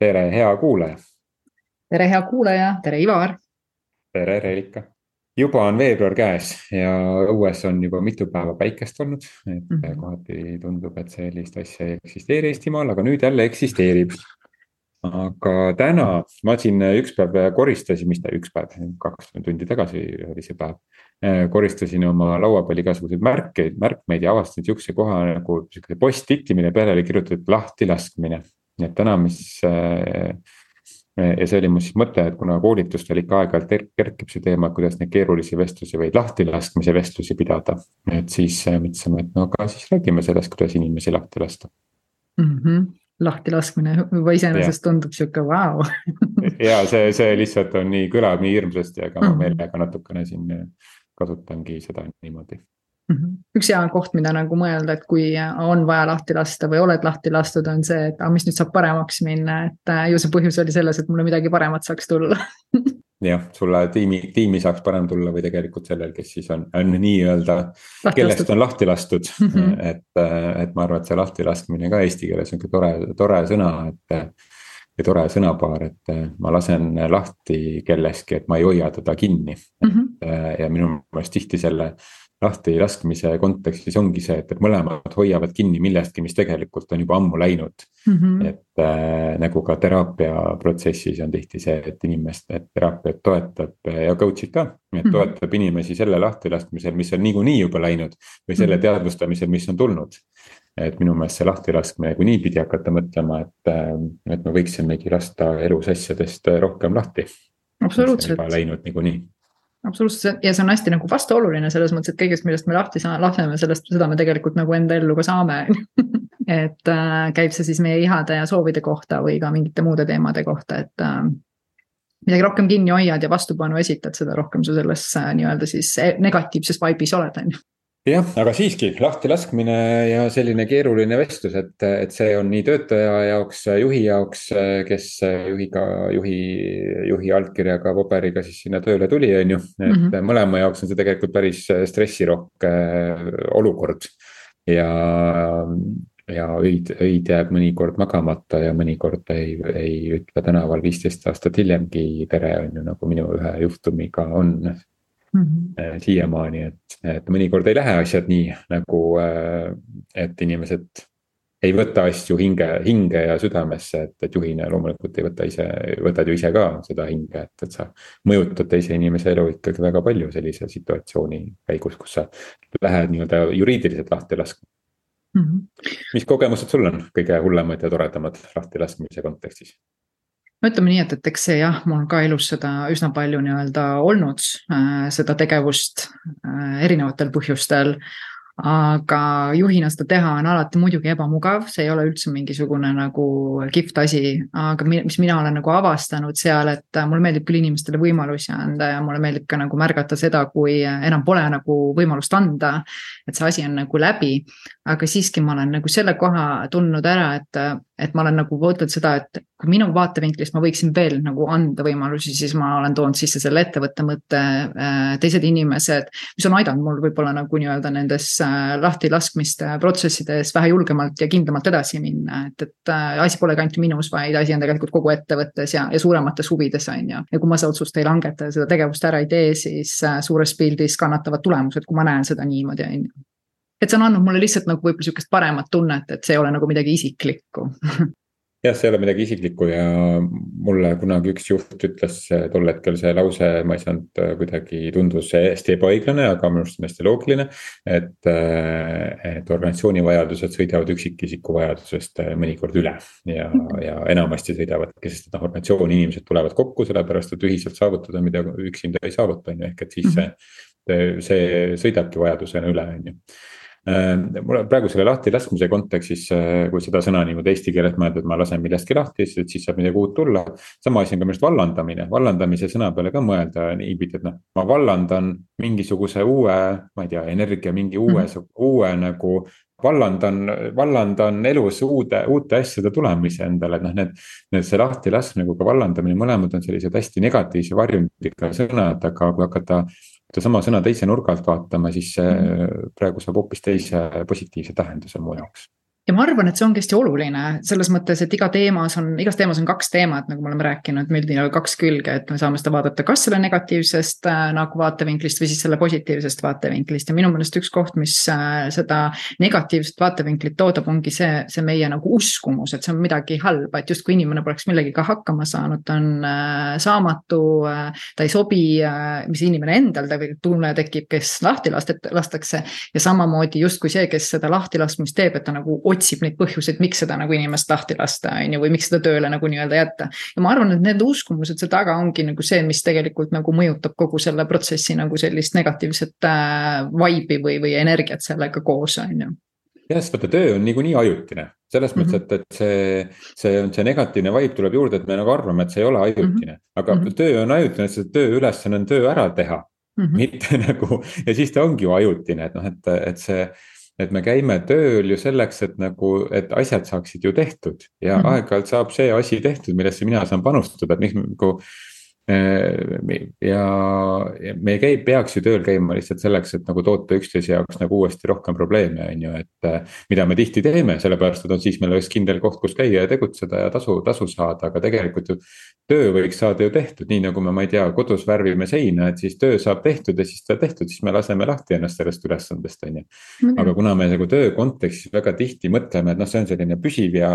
tere, hea kuulaja. tere, hea kuulaja, tere, Ivar. tere, Reelika. juba on veebruar käes ja õues on juba mitu päeva päikest olnud, et mm -hmm. kohati tundub, et sellist asja ei eksisteeri Eestimaal, aga nüüd jälle eksisteerib. aga täna ma siin üks päev koristasin, mis ta üks päev, kaks tundi tagasi oli see päev koristasin oma laua peal igasuguseid märkeid, märkmeid ja avastasin sihukese koha nagu sihukese post-it'i, mille peale oli kirjutatud lahtilaskmine nii et täna, mis äh, ja see oli mu siis mõte, et kuna koolitustel ikka aeg-ajalt kerkib see teema, kuidas neid keerulisi vestlusi või lahtilaskmise vestlusi pidada. et siis äh, mõtlesime, et no aga siis räägime sellest, kuidas inimesi lahti lasta mm. -hmm lahtilaskmine juba iseenesest tundub sihuke vau. ja see, see lihtsalt on nii, kõlab nii hirmsasti, aga ma mm -hmm. meelega natukene siin kasutangi seda niimoodi Mhm. Üks hea koht, mida nagu mõelda, et kui on vaja lahti lasta või oled lahti lastud, on see, et aga mis nüüd saab paremaks minna, et äh, ju see põhjus oli selles, et mulle midagi paremat saaks tulla jah, sulle tiimi, tiimi saaks parem tulla või tegelikult sellel, kes siis on, on nii-öelda, kellest on lahti lastud mm. -hmm. et, äh, et ma arvan, et see lahtilaskmine ka eesti keeles on ka tore, tore sõna, et. ja tore sõnapaar, et äh, ma lasen lahti kellestki, et ma ei hoia teda kinni mm. -hmm. ja minu meelest tihti selle lahtilaskmise kontekstis ongi see, et, et mõlemad hoiavad kinni millestki, mis tegelikult on juba ammu läinud mm. -hmm. et äh, nagu ka teraapia protsessis on tihti see, et inimest, et teraapiat toetab ja coach'id ka. et mhm. toetab mm -hmm. inimesi selle lahtilaskmisel, mis on niikuinii juba läinud või selle mhm. teadvustamisel, mis on tulnud. et minu meelest see lahtilaskmine, kui niipidi hakata mõtlema, et, äh, et me võiksimegi lasta elus asjadest rohkem lahti. absoluutselt. Läinud niikuinii absoluutselt ja see on hästi nagu vastuoluline selles mõttes, et kõigest, millest me lahti saa-, laseme, sellest, seda me tegelikult nagu enda ellu ka saame et äh, käib see siis meie ihade ja soovide kohta või ka mingite muude teemade kohta, et äh, midagi rohkem kinni hoiad ja vastupanu esitad, seda rohkem sa selles äh, nii-öelda siis e-, negatiivses vibe'is oled, on ju jah, aga siiski lahtilaskmine ja selline keeruline vestlus, et, et see on nii töötaja jaoks, juhi jaoks, kes juhiga, juhi, juhi allkirjaga paberiga siis sinna tööle tuli, on ju. et mm -hmm. mõlema jaoks on see tegelikult päris stressirohke olukord ja, ja öid, öid jääb mõnikord magamata ja mõnikord ei, ei ütle tänaval viisteist aastat hiljemgi tere, on ju, nagu minu ühe juhtumiga on mm -hmm. siiamaani, et, et mõnikord ei lähe asjad nii nagu, äh, et inimesed ei võta asju hinge, hinge ja südamesse, et, et juhina loomulikult ei võta ise, võtad ju ise ka seda hinge, et, et sa. mõjutad teise inimese elu ikkagi väga palju sellise situatsiooni käigus, kus sa lähed nii-öelda juriidiliselt lahti laskma mm. -hmm. mis kogemused sul on kõige hullemad ja toredamad lahtilaskmise kontekstis? No ütleme nii, et, et eks see jah, mul on ka elus seda üsna palju nii-öelda olnud äh,, seda tegevust äh, erinevatel põhjustel aga juhina seda teha on alati muidugi ebamugav, see ei ole üldse mingisugune nagu kihvt asi, aga mis mina olen nagu avastanud seal, et mulle meeldib küll inimestele võimalusi anda ja mulle meeldib ka nagu märgata seda, kui enam pole nagu võimalust anda. et see asi on nagu läbi, aga siiski ma olen nagu selle koha tundnud ära, et, et ma olen nagu võtnud seda, et kui minu vaatevinklist ma võiksin veel nagu anda võimalusi, siis ma olen toonud sisse selle ettevõtte mõtte, teised inimesed, mis on aidanud mul võib-olla nagu nii-öelda nendes lahtilaskmiste protsessides vähe julgemalt ja kindlamalt edasi minna, et, et äh, asi polegi ainult minus, vaid asi on tegelikult kogu ettevõttes ja, ja suuremates huvides, on ju. ja kui ma seda otsust ei langeta ja seda tegevust ära ei tee, siis äh, suures pildis kannatavad tulemused, kui ma näen seda niimoodi, on ju et see on andnud mulle lihtsalt nagu võib-olla sihukest paremat tunnet, et see ei ole nagu midagi isiklikku. Jah, see ei ole midagi isiklikku ja mulle kunagi üks juht ütles tol hetkel see lause, ma ei saanud äh, kuidagi, tundus hästi ebaõiglane, aga minu arust on hästi loogiline. et, äh, et organisatsiooni vajadused sõidavad üksikisiku vajadusest mõnikord üle ja, ja enamasti sõidavadki, sest noh, organisatsiooni inimesed tulevad kokku sellepärast, et ühiselt saavutada, mida üksinda ei saavuta, on ju, ehk et siis see, see sõidabki vajadusena üle, on ju Äh, mulle praegu selle lahtilaskmise kontekstis, äh, kui seda sõna niimoodi eesti keeles mõelda, et ma lasen millestki lahti, siis, siis saab midagi uut tulla. sama asi on ka minu arust vallandamine, vallandamise sõna peale ka mõelda niipidi, et noh, ma vallandan mingisuguse uue, ma ei tea, energia, mingi uue mm., uue nagu vallandan, vallandan elus uude, uute asjade tulemise endale, et noh, need. Need see lahtilaskmine kui ka vallandamine, mõlemad on sellised hästi negatiivse varjundiga sõnad, aga kui hakata sedasama sõna teise nurga alt vaatama, siis see mm. praegu saab hoopis teise positiivse tähenduse mu jaoks ja ma arvan, et see ongi hästi oluline selles mõttes, et iga teemas on, igas teemas on kaks teemat, nagu me oleme rääkinud, meil on kaks külge, et me saame seda vaadata kas selle negatiivsest äh, nagu vaatevinklist või siis selle positiivsest vaatevinklist. Ja minu meelest üks koht, mis äh, seda negatiivset vaatevinklit toodab, ongi see, see meie nagu uskumus, et see on midagi halba, et justkui inimene poleks millegagi hakkama saanud, ta on äh, saamatu äh,, ta ei sobi äh,, mis inimene endal tegelikult tunne tekib, kes lahti lastet-, lastakse. Ja samamoodi justkui see, kes seda lahtilaskmist teeb, et ta nagu otsib neid põhjuseid, miks seda nagu inimest lahti lasta, on ju, või miks seda tööle nagu nii-öelda jätta. ja ma arvan, et need uskumused seal taga ongi nagu see, mis tegelikult nagu mõjutab kogu selle protsessi nagu sellist negatiivset äh, vibe'i või, või energiat sellega koos, on ju jah, sest vaata töö on niikuinii ajutine, selles mm -hmm. mõttes, et, et see, see on see negatiivne vibe tuleb juurde, et me nagu arvame, et see ei ole ajutine. -hmm. aga mm -hmm. töö on ajutine, sest töö ülesanne on töö ära teha mm. -hmm. mitte nagu ja siis ta ongi ju ajutine, et noh, et, et see et me käime tööl ju selleks, et nagu, et asjad saaksid ju tehtud ja mm -hmm. aeg-ajalt saab see asi tehtud, millesse mina saan panustada, et miks nagu Äh, ja me ei käi, peaks ju tööl käima lihtsalt selleks, et nagu toota üksteise jaoks nagu uuesti rohkem probleeme, on ju, et. Äh, mida me tihti teeme, sellepärast et on siis meil oleks kindel koht, kus käia ja tegutseda ja tasu, tasu saada, aga tegelikult ju. Töö võiks saada ju tehtud, nii nagu me, ma ei tea, kodus värvime seina, et siis töö saab tehtud ja siis ta tehtud, siis me laseme lahti ennast sellest ülesandest, on ju. aga kuna me nagu töö kontekstis väga tihti mõtleme, et noh, see on selline püsiv ja,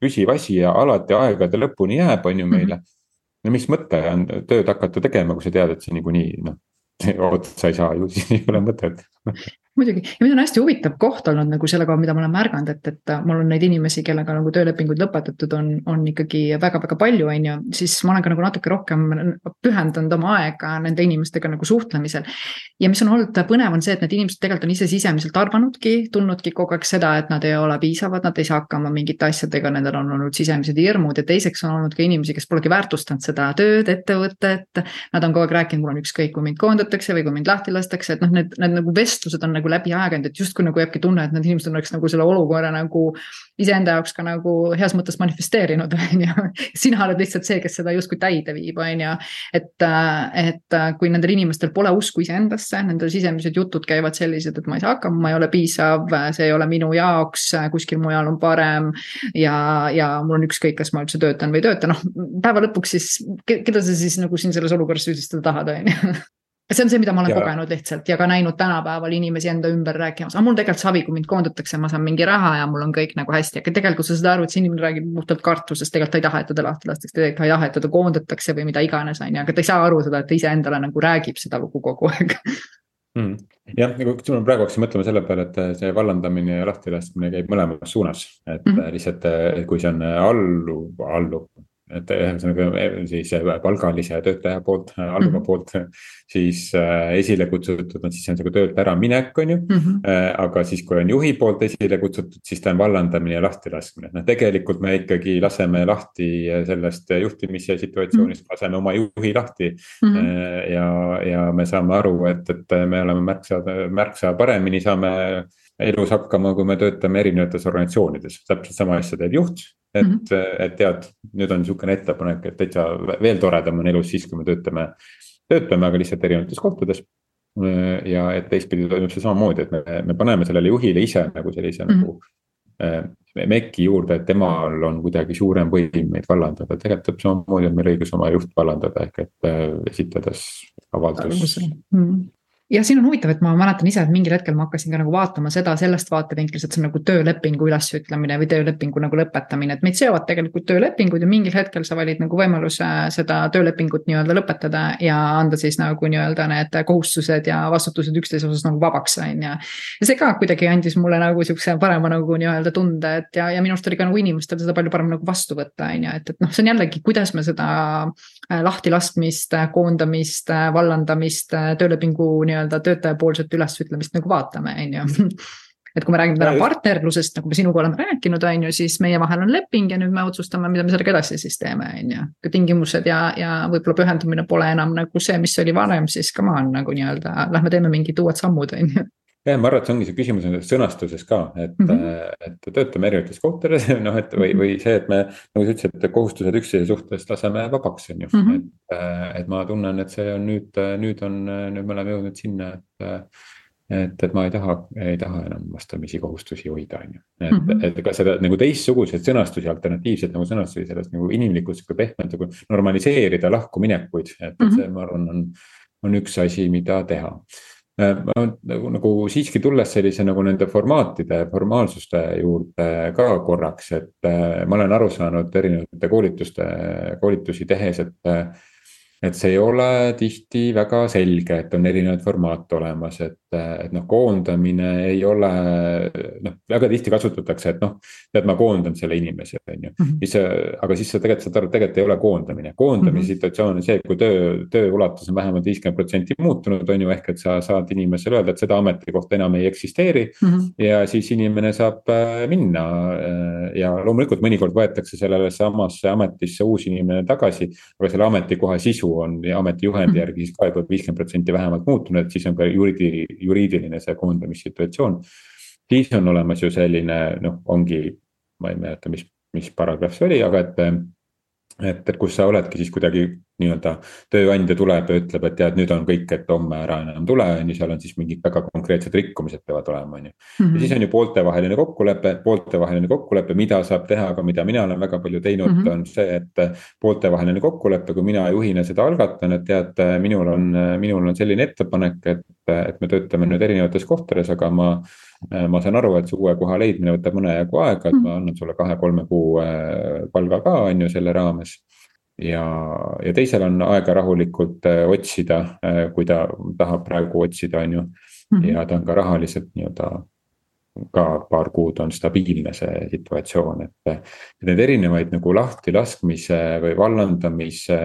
püsiv asi ja alati aegade lõpuni jääb, on ju meile mm. -hmm no mis mõte on tööd hakata tegema, kui sa tead, et see niikuinii noh, otsa ei saa ju, siis ei ole mõtet muidugi ja mis on hästi huvitav koht olnud nagu selle koha, mida ma olen märganud, et, et mul on neid inimesi, kellega nagu töölepinguid lõpetatud on, on ikkagi väga-väga palju, on ju. siis ma olen ka nagu natuke rohkem pühendanud oma aega nende inimestega nagu suhtlemisel. ja mis on olnud põnev, on see, et need inimesed tegelikult on ise sisemiselt arvanudki, tundnudki kogu aeg seda, et nad ei ole piisavad, nad ei saa hakkama mingite asjadega, nendel on olnud sisemised hirmud ja teiseks on olnud ka inimesi, kes polegi väärtustanud seda tööd, ettevõtet. Nad on kogu aeg rääkinud, mul on ükskõik, kui mind koondatakse või kui mind lahti lastakse, et noh, need, need nagu vestlused on nagu läbi käinud, et justkui nagu jääbki tunne, et need inimesed oleks nagu selle olukorra nagu iseenda jaoks ka nagu heas mõttes manifesteerinud, on ju. sina oled lihtsalt see, kes seda justkui täide viib, on ju. et, et kui nendel inimestel pole usku iseendasse, nendel sisemised jutud käivad sellised, et ma ei saa hakkama, ma ei ole piisav, see ei ole minu jaoks, kuskil mujal on parem. ja, ja mul on ükskõik, kas ma üldse töötan või ei tööta, noh päeva lõpuks siis, keda sa siis nagu siin selles olukorras süüdistada tahad, on ju see on see, mida ma olen ja. kogenud lihtsalt ja ka näinud tänapäeval inimesi enda ümber rääkimas, aga mul tegelikult savi, kui mind koondatakse, ma saan mingi raha ja mul on kõik nagu hästi, aga tegelikult sa saad aru, et see inimene räägib puhtalt kartusest, tegelikult ta ei taha, et teda lahti lastakse, tegelikult ta ei taha, et teda koondatakse või mida iganes, on ju, aga ta ei saa aru seda, et ta iseendale nagu räägib seda lugu kogu aeg. Mm.. jah, nagu ma praegu hakkasin mõtlema selle peale, et see vallandamine ja lahtilaskmine käib mõlemas suunas, et mm -hmm. lihtsalt kui see on alluv, alluv et ühesõnaga eh, siis eh, palgalise töötaja poolt, eh, alluva mm -hmm. poolt. siis esile kutsutud on siis on nagu töölt äraminek, on ju mm. -hmm. Aga siis, kui on juhi poolt esile kutsutud, siis ta on vallandamine ja lahtilaskmine, noh tegelikult me ikkagi laseme lahti sellest juhtimise situatsioonist mm, -hmm. laseme oma juhi lahti mm. -hmm. Ja, ja me saame aru, et, et me oleme märksa, märksa paremini saame elus hakkama, kui me töötame erinevates organisatsioonides, täpselt sama asja teeb juht et mm, -hmm. et tead, nüüd on sihukene ettepanek, et täitsa veel toredam on elus siis, kui me töötame, töötame, aga lihtsalt erinevates kohtades. ja et teistpidi toimub see samamoodi, et me, me paneme sellele juhile ise nagu sellise mm -hmm. nagu äh, mekki juurde, et temal on kuidagi suurem võim meid vallandada, tegelikult täpselt samamoodi on meil õigus oma juht vallandada, ehk et äh, esitades avaldus mm. -hmm ja siin on huvitav, et ma mäletan ise, et mingil hetkel ma hakkasin ka nagu vaatama seda sellest vaatevinklist, et see on nagu töölepingu ülesütlemine või töölepingu nagu lõpetamine, et meid seovad tegelikult töölepingud ja mingil hetkel sa valid nagu võimaluse seda töölepingut nii-öelda lõpetada ja anda siis nagu nii-öelda need kohustused ja vastutused üksteise osas nagu vabaks, on ju. ja see ka kuidagi andis mulle nagu sihukese parema nagu nii-öelda tunde, et ja, ja minu arust oli ka nagu inimestel seda palju parem nagu vastu võtta, on ju, et, et noh, see on jällegi, kuidas me seda äh, lahtilaskmist, koondamist, vallandamist, töölepingu nii-öelda nii-öelda töötajapoolset ülesütlemist nagu vaatame, on ju. Et kui me räägime täna partnerlusest, nagu me sinuga oleme rääkinud, on ju, siis meie vahel on leping ja nüüd me otsustame, mida me sellega edasi siis teeme, on ju. kui tingimused ja, ja võib-olla pühendumine pole enam nagu see, mis oli varem, siis come on nagu nii-öelda, lähme teeme mingid uued sammud, on ju jah, ma arvan, et see ongi see küsimus on sõnastuses ka, et mm, -hmm. et töötame erinevates kohtades, noh, et või, või see, et me. nagu sa ütlesid, et kohustused üksteise suhtes laseme vabaks, on ju mm, -hmm. et, et ma tunnen, et see on nüüd, nüüd on, nüüd me oleme jõudnud sinna, et. et, et ma ei taha, ei taha enam vastamisi kohustusi hoida, on ju. et mm, -hmm. et ka seda nagu teistsuguseid sõnastusi, alternatiivseid nagu sõnastusi sellest nagu inimlikult sihuke pehmelt nagu normaliseerida lahkuminekuid, et, et see, ma arvan, on. on üks asi, mida teha äh, nagu, nagu siiski tulles sellise nagu nende formaatide, formaalsuste juurde ka korraks, et äh, ma olen aru saanud erinevate koolituste, koolitusi tehes, et et see ei ole tihti väga selge, et on erinevaid formaate olemas, et, et noh, koondamine ei ole. noh, väga tihti kasutatakse, et noh, tead, ma koondan selle inimese, on ju. Mhm. mis, aga siis sa tegelikult saad aru, tegelikult ei ole koondamine, koondamise mm -hmm. situatsioon on see, kui töö, töö ulatus on vähemalt viiskümmend protsenti muutunud, on ju, ehk et sa saad inimesele öelda, et seda ametikohta enam ei eksisteeri mm. -hmm. ja siis inimene saab äh, minna äh, ja loomulikult mõnikord võetakse sellele samasse ametisse uus inimene tagasi, aga selle ametikoha sisu on ametijuhendi mhm. järgi siis ka juba viiskümmend protsenti vähemalt muutunud, siis on ka juriidi-, juriidiline see koondamissituatsioon. siis on olemas ju selline noh, ongi, ma ei mäleta, mis, mis paragrahv see oli, aga et et, et kus sa oledki siis kuidagi nii-öelda tööandja tuleb ja ütleb, et tead, nüüd on kõik, et homme ära enam tule, on ju, seal on siis mingid väga konkreetsed rikkumised peavad olema, on ju. ja mhm. siis on ju pooltevaheline kokkulepe, pooltevaheline kokkulepe, mida saab teha, aga mida mina olen väga palju teinud mm, -hmm. on see, et. pooltevaheline kokkulepe, kui mina juhina seda algatan, et tead, minul on, minul on selline ettepanek, et, et me töötame nüüd erinevates kohtades, aga ma ma saan aru, et see uue koha leidmine võtab mõne jagu aega, et ma annan sulle kahe-kolme kuu äh, palga ka, on ju, selle raames ja, ja teisel on aega rahulikult äh, otsida, äh, kui ta tahab praegu otsida, on ju. Mhm. ja ta on ka rahaliselt nii-öelda ka paar kuud on stabiilne see situatsioon, et. Neid erinevaid nagu lahtilaskmise või vallandamise,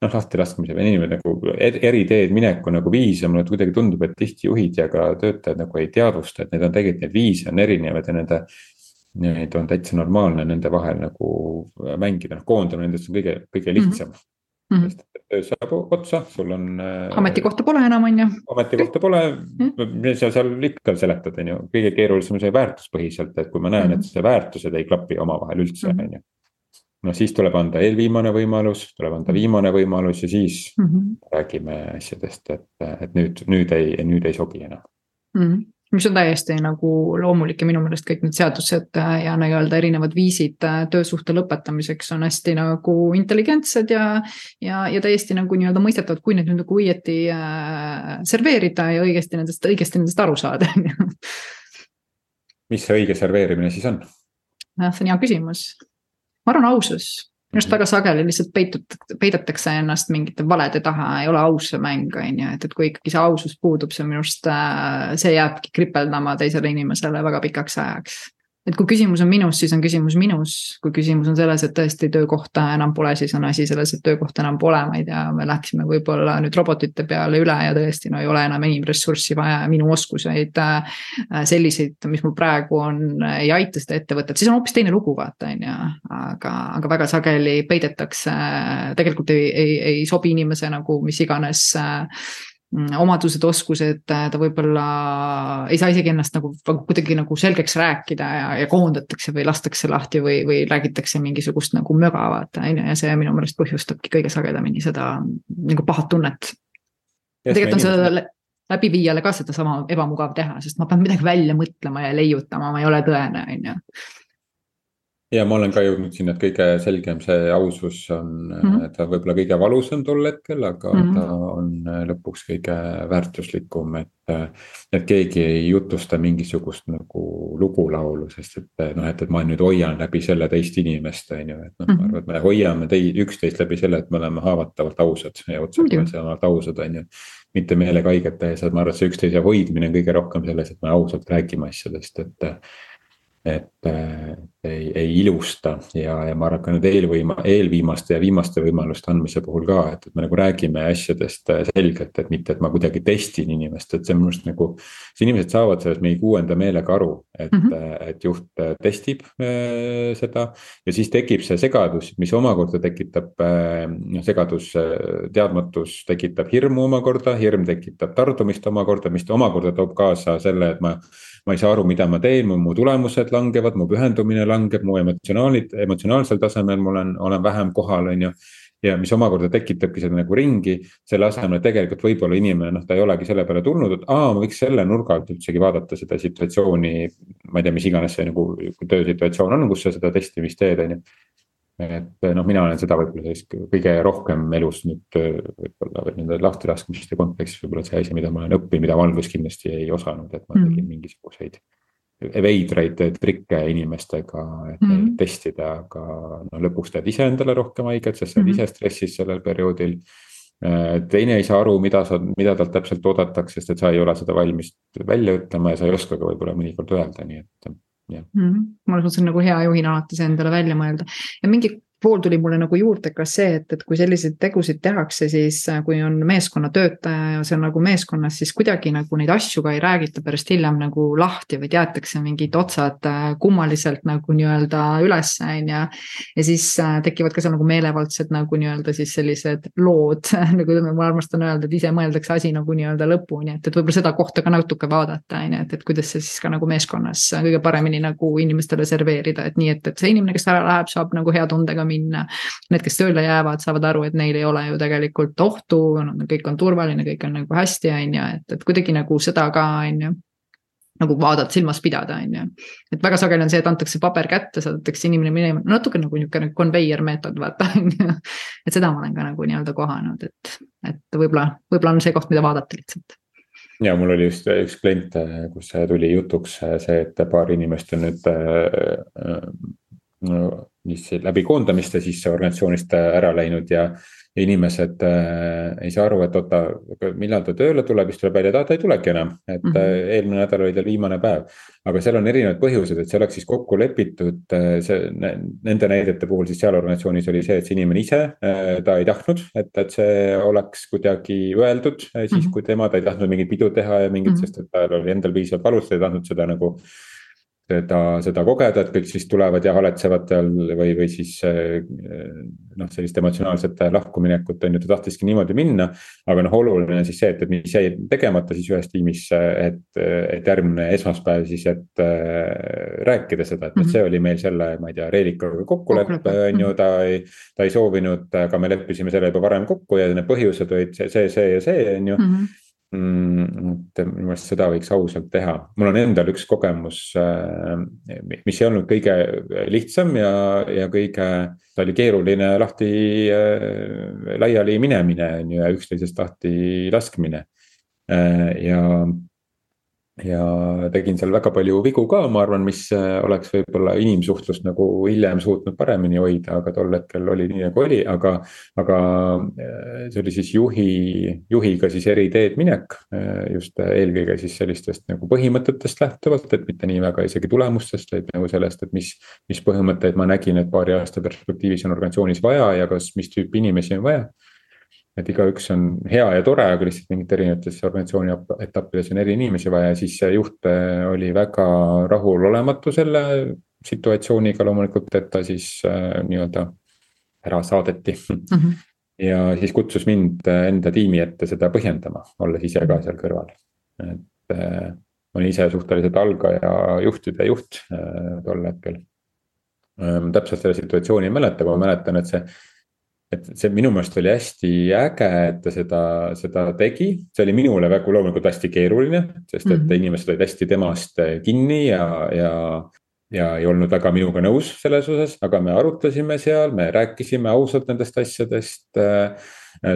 noh lahtilaskmise või inimene nagu eri teed mineku nagu viise, mulle kuidagi tundub, et tihti juhid ja ka töötajad nagu ei teadvusta, et need on tegelikult neid viise on erinevaid ja nende Neid on täitsa normaalne nende vahel nagu mängida, noh koondamine nendest on kõige, kõige lihtsam mm. -hmm. sest töö saab otsa, sul on. Äh, ametikohta pole enam, on ju. ametikohta pole mm, -hmm. sa seal ikka seletad, on ju, kõige keerulisem on see väärtuspõhiselt, et kui ma näen mm, -hmm. et see väärtused ei klapi omavahel üldse, mhm. on ju. No siis tuleb anda eelviimane võimalus, tuleb anda viimane võimalus ja siis mm -hmm. räägime asjadest, et, et nüüd, nüüd ei, nüüd ei sobi enam mm. -hmm mis on täiesti nagu loomulik ja minu meelest kõik need seadused äh, ja nii-öelda erinevad viisid äh, töösuhte lõpetamiseks on hästi nagu intelligentsed ja. ja, ja täiesti nagu nii-öelda mõistetavad, kui neid nüüd nagu õieti äh, serveerida ja õigesti nendest, õigesti nendest aru saada, mis see õige serveerimine siis on? noh, see on hea küsimus. Ma arvan ausus. Minu arust väga sageli lihtsalt peitut-, peidetakse ennast mingite valede taha, ei ole aus see mäng, on ju, et, et kui ikkagi see ausus puudub, see minu arust, äh, see jääbki kripeldama teisele inimesele väga pikaks ajaks et kui küsimus on minus, siis on küsimus minus, kui küsimus on selles, et tõesti töökohta enam pole, siis on asi selles, et töökohta enam pole, ma ei tea, me läksime võib-olla nüüd robotite peale üle ja tõesti no ei ole enam inimressurssi vaja. Ja minu oskuseid äh, selliseid, mis mul praegu on, ei aita seda ettevõtet, siis on hoopis teine lugu, vaata on ju. aga, aga väga sageli peidetakse, tegelikult ei, ei, ei sobi inimese nagu mis iganes äh, omadused, oskused, ta võib-olla ei saa isegi ennast nagu kuidagi nagu selgeks rääkida ja, ja koondatakse või lastakse lahti või, või räägitakse mingisugust nagu möga, vaata on ju, ja see minu meelest põhjustabki kõige sagedamini seda nagu pahat tunnet. tegelikult on seda läbiviijale ka sedasama ebamugav teha, sest ma pean midagi välja mõtlema ja leiutama, ma ei ole tõene, on ju ja ma olen ka jõudnud sinna, et kõige selgem see ausus on mm, -hmm. ta võib-olla kõige valusam tol hetkel, aga mm -hmm. ta on äh, lõpuks kõige väärtuslikum, et. Äh, et keegi ei jutusta mingisugust nagu lugulaulu, sest et äh, noh, et, et ma nüüd hoian läbi selle teist inimest, on ju, et noh mm -hmm., ma arvan, et me hoiame tei-, üksteist läbi selle, et me oleme haavatavalt ausad ja otseselt ausad, on ju mitte meelega haiget tehes, et ma arvan, et see üksteise hoidmine on kõige rohkem selles, et me ausalt räägime asjadest, et et äh, ei, ei ilusta ja, ja ma arvan ka nüüd eelvõima, eelviimaste ja viimaste võimaluste andmise puhul ka, et, et me nagu räägime asjadest äh, selgelt, et mitte, et ma kuidagi testin inimest, et see on minu arust nagu. siis inimesed saavad sellest mingi kuuenda meelega aru, et mm, -hmm. et juht äh, testib äh, seda. ja siis tekib see segadus, mis omakorda tekitab äh,, noh segadus, teadmatus tekitab hirmu omakorda, hirm tekitab tardumist omakorda, mis omakorda toob kaasa selle, et ma ma ei saa aru, mida ma teen, mu tulemused langevad, mu pühendumine langeb, mu emotsionaalid, emotsionaalsel tasemel ma olen, olen vähem kohal, on ju. ja mis omakorda tekitabki seda nagu ringi, selle asemel, et tegelikult võib-olla inimene noh, ta ei olegi selle peale tulnud, et aa, ma võiks selle nurga alt üldsegi vaadata seda situatsiooni. ma ei tea, mis iganes see nagu töösituatsioon on, kus sa seda testimist teed, on ju et noh, mina olen seda võib-olla sellist kõige rohkem elus nüüd võib-olla või nende lahtilaskmiste kontekstis võib-olla see asi, mida ma olen õppinud, mida ma alguses kindlasti ei osanud, et ma tegin mm. mingisuguseid veidraid trikke inimestega, et mm -hmm. testida, aga no lõpuks teed ise endale rohkem haiget, sest sa oled mm ise stressis sellel perioodil. Teine ei saa aru, mida sa, mida talt täpselt oodatakse, sest et sa ei ole seda valmis välja ütlema ja sa ei oska ka võib-olla mõnikord öelda, nii et. Ma arvan, see on nagu hea juhina alati see endale välja mõelda. Ja mingi pool tuli mulle nagu juurde ka see, et, et kui selliseid tegusid tehakse, siis äh, kui on meeskonnatöötaja ja see on nagu meeskonnas, siis kuidagi nagu neid asju ka ei räägita pärast hiljem nagu lahti, vaid jäetakse mingid otsad äh, kummaliselt nagu nii-öelda üles, on ju. ja siis äh, tekivad ka seal nagu meelevaldsed nagu nii-öelda siis sellised lood nagu ma armastan öelda, et ise mõeldakse asi nagu nii-öelda lõpuni, et, et võib-olla seda kohta ka natuke vaadata, on ju, et, et kuidas see siis ka nagu meeskonnas kõige paremini nagu inimestele serveerida, et nii, et, et see inimene, kes ära läheb, saab nagu hea tundega minna. Need, kes tööle jäävad, saavad aru, et neil ei ole ju tegelikult ohtu, kõik on turvaline, kõik on nagu hästi, on ju, et, et kuidagi nagu seda ka, on ju nagu vaadata, silmas pidada, on ju. et väga sageli on see, et antakse paber kätte, saadetakse inimene minema, natuke nagu niisugune conveyor meetod, vaata on ju. et seda ma olen ka nagu nii-öelda kohanud, et, et võib-olla, võib-olla on see koht, mida vaadata lihtsalt ja mul oli just üks klient, kus tuli jutuks see, et paar inimest on nüüd äh, mis läbi koondamiste siis organisatsioonist äh, ära läinud ja. ja inimesed äh, ei saa aru, et oota, millal ta tööle tuleb, siis tuleb välja, et aa ta ei tulegi enam, et mm -hmm. eelmine nädal oli tal viimane päev. aga seal on erinevad põhjused, et see oleks siis kokku lepitud, see nende näidete puhul siis seal organisatsioonis oli see, et see inimene ise, ta ei tahtnud, et, et see oleks kuidagi öeldud siis mm, -hmm. kui tema, ta ei tahtnud mingit pidu teha ja mingit mm, -hmm. sest et tal oli endal piisavalt valus, ta ei tahtnud seda nagu seda, seda kogeda, et kõik siis tulevad ja haletsevad seal või, või siis eh, noh, sellist emotsionaalset lahkuminekut on ju, ta tahtiski niimoodi minna. aga noh, oluline on siis see, et, et mis jäi tegemata siis ühes tiimis, et, et järgmine esmaspäev siis, et rääkida seda, et mm -hmm. see oli meil selle, ma ei tea, Reelikaga kokkulepe on ju, ta ei. ta ei soovinud, aga me leppisime selle juba varem kokku ja need põhjused olid see, see, see ja see on ju mm. -hmm mm,. et minu meelest seda võiks ausalt teha, mul on endal üks kogemus, äh, mis ei olnud kõige lihtsam ja, ja kõige, ta oli keeruline lahti äh, laiali minemine on ju ja üksteisest lahti laskmine. Äh, ja ja tegin seal väga palju vigu ka, ma arvan, mis äh, oleks võib-olla inimsuhtlust nagu hiljem suutnud paremini hoida, aga tol hetkel oli nii nagu oli, aga. aga äh, see oli siis juhi, juhiga siis eri teed minek, äh, just eelkõige siis sellistest nagu põhimõtetest lähtuvalt, et mitte nii väga isegi tulemustest, vaid nagu sellest, et mis. mis põhimõtteid ma nägin, et paari aasta perspektiivis on organisatsioonis vaja ja kas, mis tüüpi inimesi on vaja et igaüks on hea ja tore, aga lihtsalt mingites erinevates organisatsiooni etappides on eri inimesi vaja ja siis see juht äh, oli väga rahulolematu selle situatsiooniga loomulikult, et ta siis äh, nii-öelda ära saadeti mm. -hmm. ja siis kutsus mind äh, enda tiimi ette seda põhjendama, olles ise ka seal kõrval. et äh, ma olin ise suhteliselt algaja juhtide juht äh, tol hetkel ähm,. täpselt selle situatsiooni ei mäleta, aga ma mäletan, et see et see minu meelest oli hästi äge, et ta seda, seda tegi, see oli minule väga loomulikult hästi keeruline, sest et mm -hmm. inimesed olid hästi temast kinni ja, ja. ja ei olnud väga minuga nõus selles osas, aga me arutasime seal, me rääkisime ausalt nendest asjadest äh,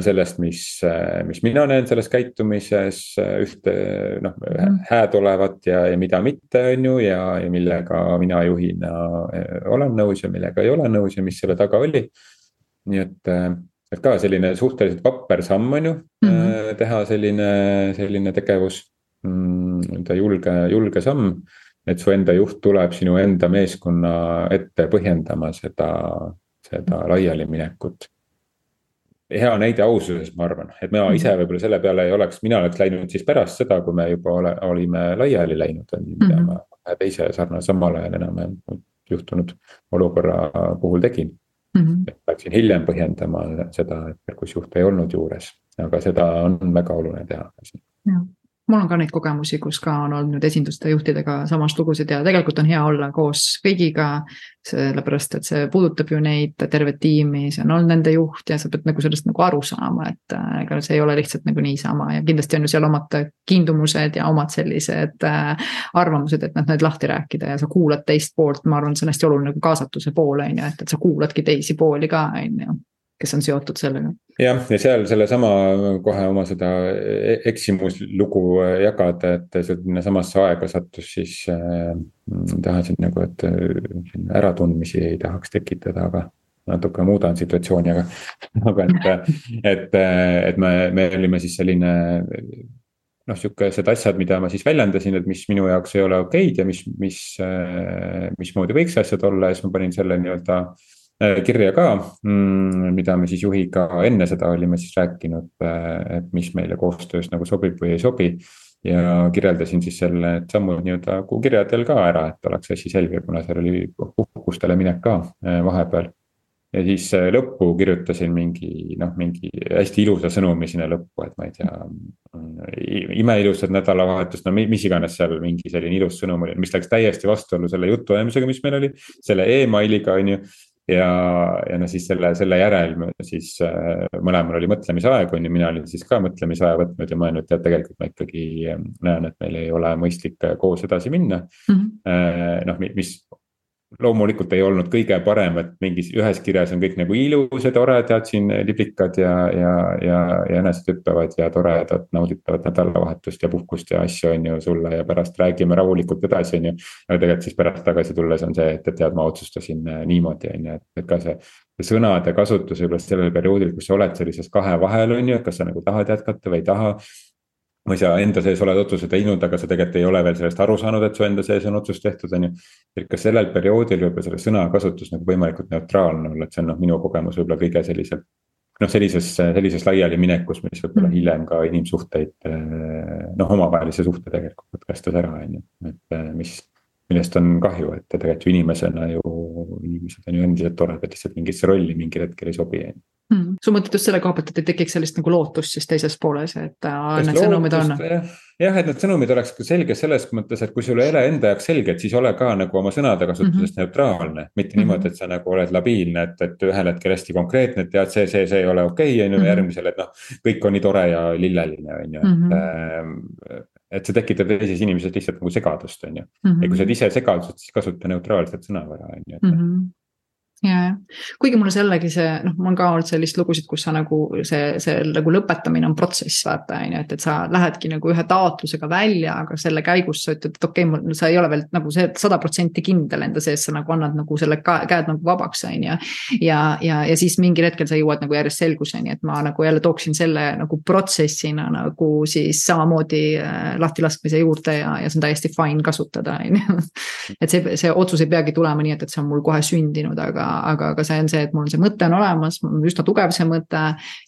sellest, mis, mis mina näen selles käitumises ühte noh mm hääd olevat ja, ja mida mitte, on ju, ja, ja millega mina juhina olen nõus ja millega ei ole nõus ja mis selle taga oli nii et, äh, et ka selline suhteliselt vapper samm on ju mm, -hmm. teha selline, selline tegevus mm,. ta julge, julge samm, et su enda juht tuleb sinu enda meeskonna ette põhjendama seda, seda laialiminekut hea näide aususest, ma arvan, et mina ise mhm. võib-olla selle peale ei oleks, mina oleks läinud siis pärast seda, kui me juba ole, olime laiali läinud, on ju, mida -hmm. ma teise sarnase samal ajal enam juhtunud olukorra puhul tegin mm. -hmm. Läksin hiljem põhjendama seda, et kus juht ei olnud juures, aga seda on väga oluline teha. Mul on ka neid kogemusi, kus ka on olnud esinduste juhtidega samast lugusid ja tegelikult on hea olla koos kõigiga. sellepärast, et see puudutab ju neid, tervet tiimi, see on olnud nende juht ja sa pead nagu sellest nagu aru saama, et äh, ega see ei ole lihtsalt nagu niisama ja kindlasti on ju seal omad kiindumused ja omad sellised äh, arvamused, et noh, need lahti rääkida ja sa kuulad teist poolt, ma arvan, see on hästi oluline nagu kaasatuse pool on ju, et, et sa kuuladki teisi pooli ka on ju kes on seotud sellega. jah, ja seal sellesama kohe oma seda e-, eksimuslugu jagada, et sinna samasse aega sattus siis äh,. tahasin nagu, et äh, äratundmisi ei tahaks tekitada, aga natuke muudan situatsiooni, aga, aga et, et, et me, me olime siis selline. noh, sihukesed asjad, mida ma siis väljendasin, et mis minu jaoks ei ole okeid ja mis, mis, äh, mismoodi võiks asjad olla ja siis ma panin selle nii-öelda Äh, kirja ka, mm, mida me siis juhiga enne seda olime siis rääkinud, äh, et mis meile koostöös nagu sobib või ei sobi. ja kirjeldasin siis selle, et sammud nii-öelda kirjadel ka ära, et oleks asi selge, kuna seal oli puhkustele minek ka äh, vahepeal. ja siis lõppu kirjutasin mingi noh, mingi hästi ilusa sõnumi sinna lõppu, et ma ei tea. imeilusat nädalavahetust, no mis iganes seal mingi selline ilus sõnum oli, mis läks täiesti vastuollu selle jutuajamisega, mis meil oli. selle emailiga on ju ja, ja no siis selle, selle järel siis äh, mõlemal oli mõtlemisaeg on ju, mina olin siis ka mõtlemisaja võtnud ja mõelnud, tead tegelikult ma ikkagi äh, näen, et meil ei ole mõistlik äh, koos edasi minna mm. -hmm. noh, mis loomulikult ei olnud kõige parem, et mingis ühes kirjas on kõik nagu ilus ja tore, tead siin liblikad ja, ja, ja, ja enesetütavad ja toredad nauditavad nädalavahetust ja puhkust ja asju on ju sulle ja pärast räägime rahulikult edasi, on ju. aga tegelikult siis pärast tagasi tulles on see, et, et tead, ma otsustasin äh, niimoodi, on ju, et, ka see. sõnade kasutus võib-olla sellel perioodil, kus sa oled sellises kahe vahel, on ju, et kas sa nagu tahad jätkata või ei taha või sa enda sees oled otsuse teinud, aga sa tegelikult ei ole veel sellest aru saanud, et su enda sees on otsus tehtud, on ju. et kas sellel perioodil võib-olla selle sõnakasutus nagu võimalikult neutraalne olla, et see on noh, minu kogemus võib-olla kõige selliselt. noh, sellises, sellises laialiminekus, mis võib-olla mm. hiljem ka inimsuhteid noh, omavahelise suhte tegelikult katkestas ära, on ju, et mis. millest on kahju, et tegelikult ju inimesena ju, inimesed on ju endiselt toredad, lihtsalt mingisse rolli mingil hetkel ei sobi, on ju mm.. sa mõtled just selle koha pealt, et ei tekiks sellist nagu lootust siis teises pooles, et äh, need sõnumid on. jah, et need sõnumid oleks ka selge selles mõttes, et kui sul ei ole enda jaoks selge, et siis ole ka nagu oma sõnade kasutuses mm -hmm. neutraalne. mitte mm -hmm. niimoodi, et sa nagu oled labiilne, et, et ühel hetkel hästi konkreetne, et tead, see, see, see ei ole okei okay,, on ju, mhm. järgmisel, et noh. kõik on nii tore ja lilleline, on ju, et mm. -hmm et see tekitab teises inimeses lihtsalt nagu segadust, on ju. ja kui sa oled ise segaduses, siis kasuta neutraalset sõnavara, on ju, et mm. -hmm ja, kuigi mulle see jällegi see noh, mul on ka olnud sellist lugusid, kus sa nagu see, see nagu lõpetamine on protsess, vaata on ju, et, et sa lähedki nagu ühe taotlusega välja, aga selle käigus sa ütled, et okei okay,, mul, sa ei ole veel nagu see sada protsenti kindel enda sees, sa nagu annad nagu selle käed nagu vabaks, on ju. ja, ja, ja siis mingil hetkel sa jõuad nagu järjest selguseni, et ma nagu jälle tooksin selle nagu protsessina nagu siis samamoodi äh, lahtilaskmise juurde ja, ja see on täiesti fine kasutada, on ju. et see, see otsus ei peagi tulema nii, et, et see on mul kohe sündinud, aga aga, aga see on see, et mul see mõte on olemas, mul on üsna tugev see mõte.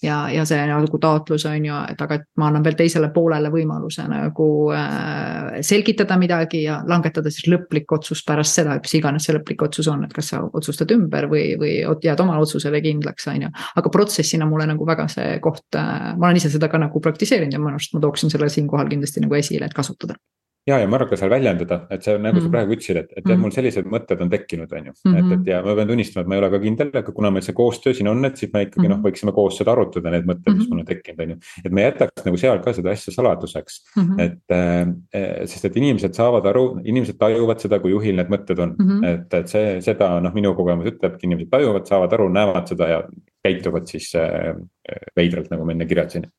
ja, ja see nagu taotlus on ju, et aga, et ma annan veel teisele poolele võimaluse nagu äh, selgitada midagi ja langetada siis lõplik otsus pärast seda, mis iganes see lõplik otsus on, et kas sa otsustad ümber või, või jääd oma otsusele kindlaks, on ju. aga protsessina mulle nagu väga see koht äh,, ma olen ise seda ka nagu praktiseerinud ja minu arust ma tooksin selle siinkohal kindlasti nagu esile, et kasutada ja, ja ma arvan ka seal väljendada, et see on nagu mm. sa praegu ütlesid, et, et mm. jah, mul sellised mõtted on tekkinud, on ju mm. et, et ja ma pean tunnistama, et ma ei ole ka kindel, aga kuna meil see koostöö siin on, et siis me ikkagi mm noh, võiksime koos seda arutada, need mõtted mm, -hmm. mis mul on tekkinud, on ju. et me jätaks nagu seal ka seda asja saladuseks mm, -hmm. et äh, sest et inimesed saavad aru, inimesed tajuvad seda, kui juhil need mõtted on mm, -hmm. et, et see, seda noh, minu kogemus ütlebki, inimesed tajuvad, saavad aru, näevad seda ja käituvad siis äh, veidralt, nagu ma enne kirjeldasin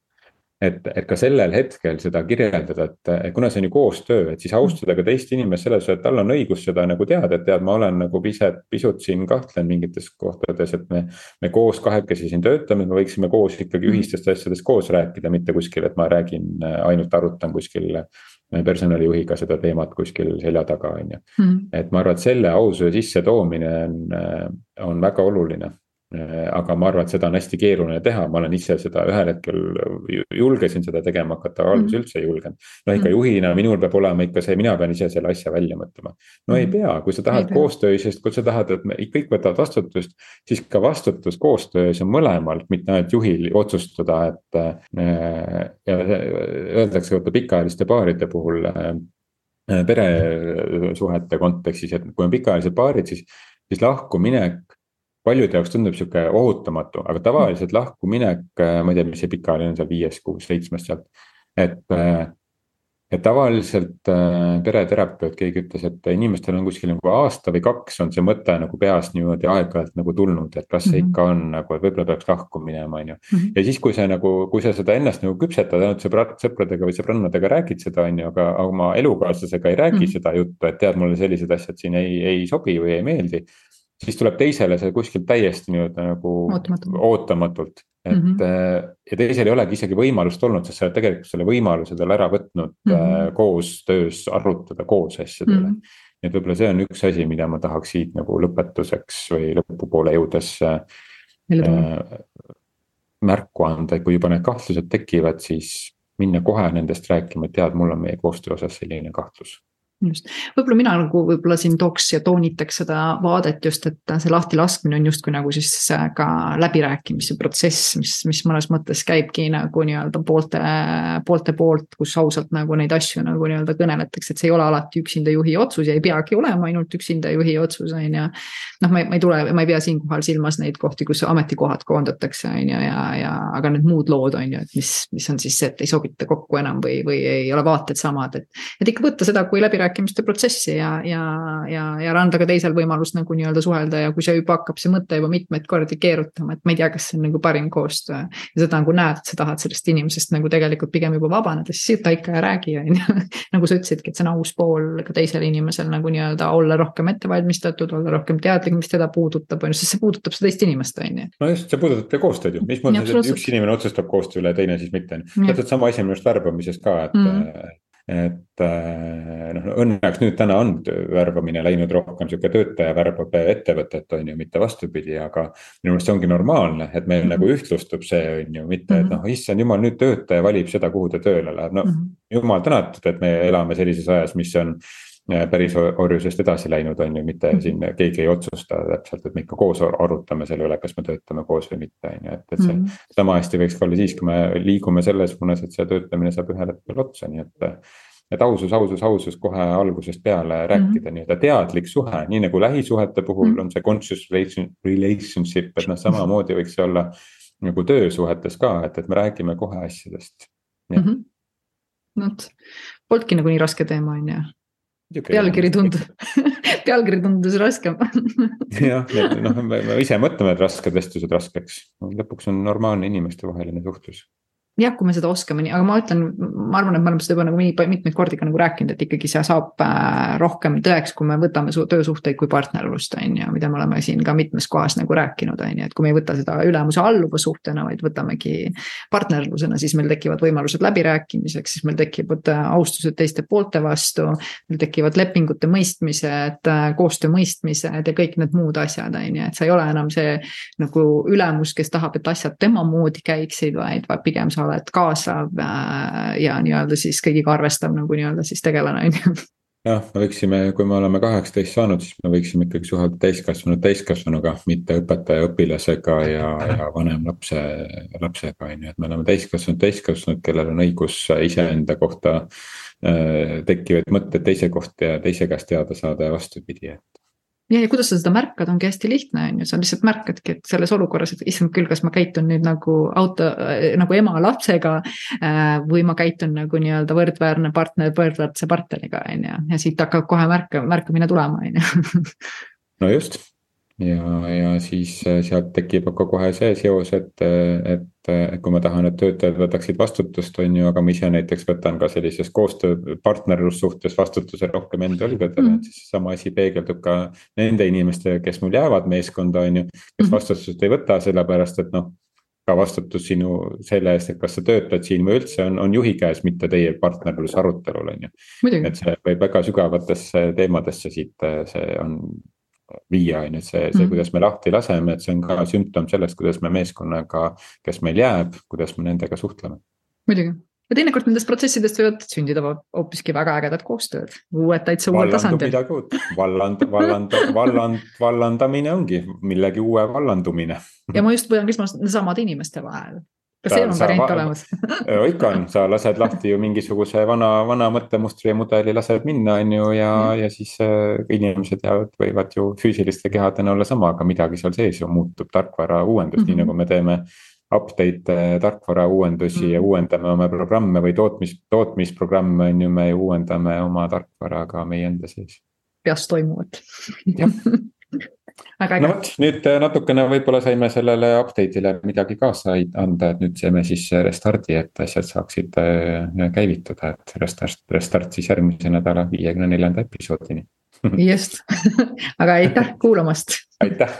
et, et ka sellel hetkel seda kirjeldada, et kuna see on ju koostöö, et siis austada ka teist inimest selles, et tal on õigus seda nagu teada, et tead, ma olen nagu pisut, pisut siin kahtlen mingites kohtades, et me. me koos kahekesi siin töötame, me võiksime koos ikkagi mm. ühistest asjadest koos rääkida, mitte kuskil, et ma räägin, ainult arutan kuskil personalijuhiga seda teemat kuskil selja taga, on ju. Mm. et ma arvan, et selle aususe sissetoomine on, on väga oluline Äh, aga ma arvan, et seda on hästi keeruline teha, ma olen ise seda ühel hetkel julgesin seda tegema hakata, alguses mm üldse ei julgenud. no ikka mhm. juhina minul peab olema ikka see, mina pean ise selle asja välja mõtlema. no mm ei mhm. pea, kui sa tahad koostöös, sest kui sa tahad, et me kõik võtavad vastutust. siis ka vastutus koostöös on mõlemalt, mitte ainult juhil otsustada, et. Äh, ja öeldakse vaata pikaajaliste paaride puhul äh, peresuhete kontekstis, et kui on pikaajalised paarid, siis, siis lahkuminek paljude jaoks tundub sihuke ohutamatu, aga tavaliselt lahkuminek, äh, ma ei tea, mis see pikaajaline on seal viies, kuus, seitsmes sealt. et, äh, et tavaliselt äh, pereterapeut, keegi ütles, et inimestel on kuskil nagu aasta või kaks on see mõte nagu peas niimoodi aeg-ajalt nagu tulnud, et kas see mm -hmm. ikka on nagu, et võib-olla peaks lahku minema, on ju. Mhm. ja siis, kui sa nagu, kui sa seda ennast nagu küpsetad, ainult sõbrad, sõpradega või sõbrannadega räägid seda, on ju, aga oma elukaaslasega ei räägi mm -hmm. seda juttu, et tead, mulle sellised asjad siin ei, ei sobi või ei meeldi siis tuleb teisele see kuskilt täiesti nii-öelda nagu ootamatult, ootamatult, et mm -hmm. ja teisel ei olegi isegi võimalust olnud, sest sa oled tegelikult selle võimaluse tal ära võtnud mm -hmm. koostöös arutada koos asjade üle mm. -hmm. nii et võib-olla see on üks asi, mida ma tahaks siit nagu lõpetuseks või lõpupoole jõudes äh, märku anda, et kui juba need kahtlused tekivad, siis minna kohe nendest rääkima, et tead, mul on meie koostöö osas selline kahtlus just, võib-olla mina nagu võib-olla siin tooks ja toonitaks seda vaadet just, et see lahtilaskmine on justkui nagu siis ka läbirääkimise protsess, mis, mis mõnes mõttes käibki nagu nii-öelda poolte, poolte poolt, kus ausalt nagu neid asju nagu nii-öelda kõneletakse, et see ei ole alati üksinda juhi otsus ja ei peagi olema ainult üksinda juhi otsus, on ju. noh, ma ei, ma ei tule, ma ei pea siinkohal silmas neid kohti, kus ametikohad koondatakse, on ju, ja, ja aga need muud lood on ju, et mis, mis on siis see, et ei sobita kokku enam või, või ei ole vaated samad, et. et ikka võtta seda kui läbirääkimist läbirääkimiste protsessi ja, ja, ja, ja anda ka teisel võimalust nagu nii-öelda suhelda ja kui see juba hakkab see mõte juba mitmeid kordi keerutama, et ma ei tea, kas see on nagu parim koostöö. ja seda nagu näed, et sa tahad sellest inimesest nagu tegelikult pigem juba vabaneda, siis võta ikka ja räägi, on ju. nagu sa ütlesidki, et see on aus pool ka teisel inimesel nagu nii-öelda olla rohkem ettevalmistatud, olla rohkem teadlik, mis teda puudutab, on ju, sest see puudutab seda teist inimest, on ju. no just, see puudutab ka koostööd ju, mis mõttes, et üks inimene otsustab koostöö üle, teine siis mitte. täpselt sama asi on minu arust värbamises ka, et mm et äh, noh, õnneks nüüd täna on värbamine läinud rohkem sihuke töötaja värbab ettevõtet, on ju, mitte vastupidi, aga. minu meelest see ongi normaalne, et meil mm -hmm. nagu ühtlustub see, on ju, mitte mm -hmm. et mhm. noh, issand jumal, nüüd töötaja valib seda, kuhu ta tööle läheb, no mm -hmm. jumal tänatud, et me elame sellises ajas, mis on päris orjusest edasi läinud, on ju, mitte mhm. siin keegi ei otsusta täpselt, et me ikka koos arutame selle üle, kas me töötame koos või mitte, on ju, et, et see mm -hmm. sama hästi võiks ka olla siis, kui me liigume selles suunas, et see töötamine saab ühel hetkel otsa, nii et. et ausus, ausus, ausus kohe algusest peale rääkida mm -hmm. nii-öelda teadlik suhe, nii nagu lähisuhete puhul mm -hmm. on see conscious relationship, et noh, samamoodi võiks see olla nagu töösuhetes ka, et, et me räägime kohe asjadest. -hmm. vot, polnudki nagu nii raske teema, on ju pealkiri tundus pealkiri tundus raskem. Jah, noh, me ise mõtleme, et rasked vestlused raskeks, lõpuks on normaalne inimestevaheline suhtlus jah, kui me seda oskame, aga ma ütlen, ma arvan, et me oleme seda juba nagu nii mitmeid kordi ka nagu rääkinud, et ikkagi see saab äh, rohkem tõeks, kui me võtame töösuhteid kui partnerlust, on ju, mida me oleme siin ka mitmes kohas nagu rääkinud, on ju, et kui me ei võta seda ülemuse alluva suhtena, vaid võtamegi partnerlusena, siis meil tekivad võimalused läbirääkimiseks, siis meil tekivad äh, austused teiste poolte vastu. meil tekivad lepingute mõistmised, äh, koostöö mõistmised ja kõik need muud asjad, on ju, et sa ei ole enam see nagu ülemus, kes tahab, et asjad tema moodi käiksid, vaid, vaid pigem sa oled kaasav äh, ja nii-öelda siis kõigiga arvestav nagu nii-öelda siis tegelane, on ju. Jah, me võiksime, kui me oleme kaheksateist saanud, siis me võiksime ikkagi suhelda täiskasvanud täiskasvanuga, mitte õpetaja õpilasega ja, ja vanem lapse, lapsega on ju, et me oleme täiskasvanud täiskasvanud, kellel on õigus iseenda kohta äh, tekkivaid mõtteid teise kohta ja teise käest teada saada ja vastupidi, et ja, ja kuidas sa seda märkad, ongi hästi lihtne, on ju, sa lihtsalt märkadki, et selles olukorras, et issand küll, kas ma käitun nüüd nagu auto äh, nagu ema lapsega äh,. või ma käitun nagu nii-öelda võrdväärne partner võrdväärse partneriga, on ju, ja siit hakkab kohe märka, märkamine tulema, on ju. no just ja, ja siis äh, sealt tekib ka kohe see seos, et, et, et kui ma tahan, et töötajad võtaksid vastutust, on ju, aga ma ise näiteks võtan ka sellises koostöö partnerlussuhtes vastutuse rohkem enda õlgadele mm., et siis sama asi peegeldub ka nende inimeste, kes mul jäävad meeskonda, on ju. kes mhm. vastutust ei võta, sellepärast et noh, ka vastutus sinu selle eest, et kas sa töötad siin või üldse on, on juhi käes, mitte teie partnerluse arutelul, on ju. et see võib väga sügavatesse teemadesse siit, see on viia, on ju, et see, see, mhm. kuidas me lahti laseme, et see on ka sümptom sellest, kuidas me meeskonnaga, kes meil jääb, kuidas me nendega suhtleme. muidugi ja teinekord nendest protsessidest võivad sündida hoopiski väga ägedad koostööd, uued täitsa uuel tasandil. midagi uut, valland, valland, valland, vallandamine ongi millegi uue vallandumine. ja ma just võin küsima samade inimeste vahel kas seal on variant olemas ikka on, sa lased lahti ju mingisuguse vana, vana mõttemustri ja mudeli lased minna, on ju, ja mm., ja siis äh, inimesed jäävad, võivad ju füüsiliste kehadena olla sama, aga midagi seal sees ju muutub, tarkvara uuendus mm, -hmm. nii nagu me teeme update tarkvara uuendusi mm. ja uuendame oma programme või tootmis, tootmisprogramme on ju, me uuendame oma tarkvara ka meie enda sees. peas toimuvat. jah no vot, nüüd äh, natukene võib-olla saime sellele update'ile midagi kaasa anda, et nüüd teeme siis restardi, et asjad saaksid äh, käivituda, et restart, restart siis järgmise nädala viiekümne neljanda episoodini. just, aga aitäh kuulamast. aitäh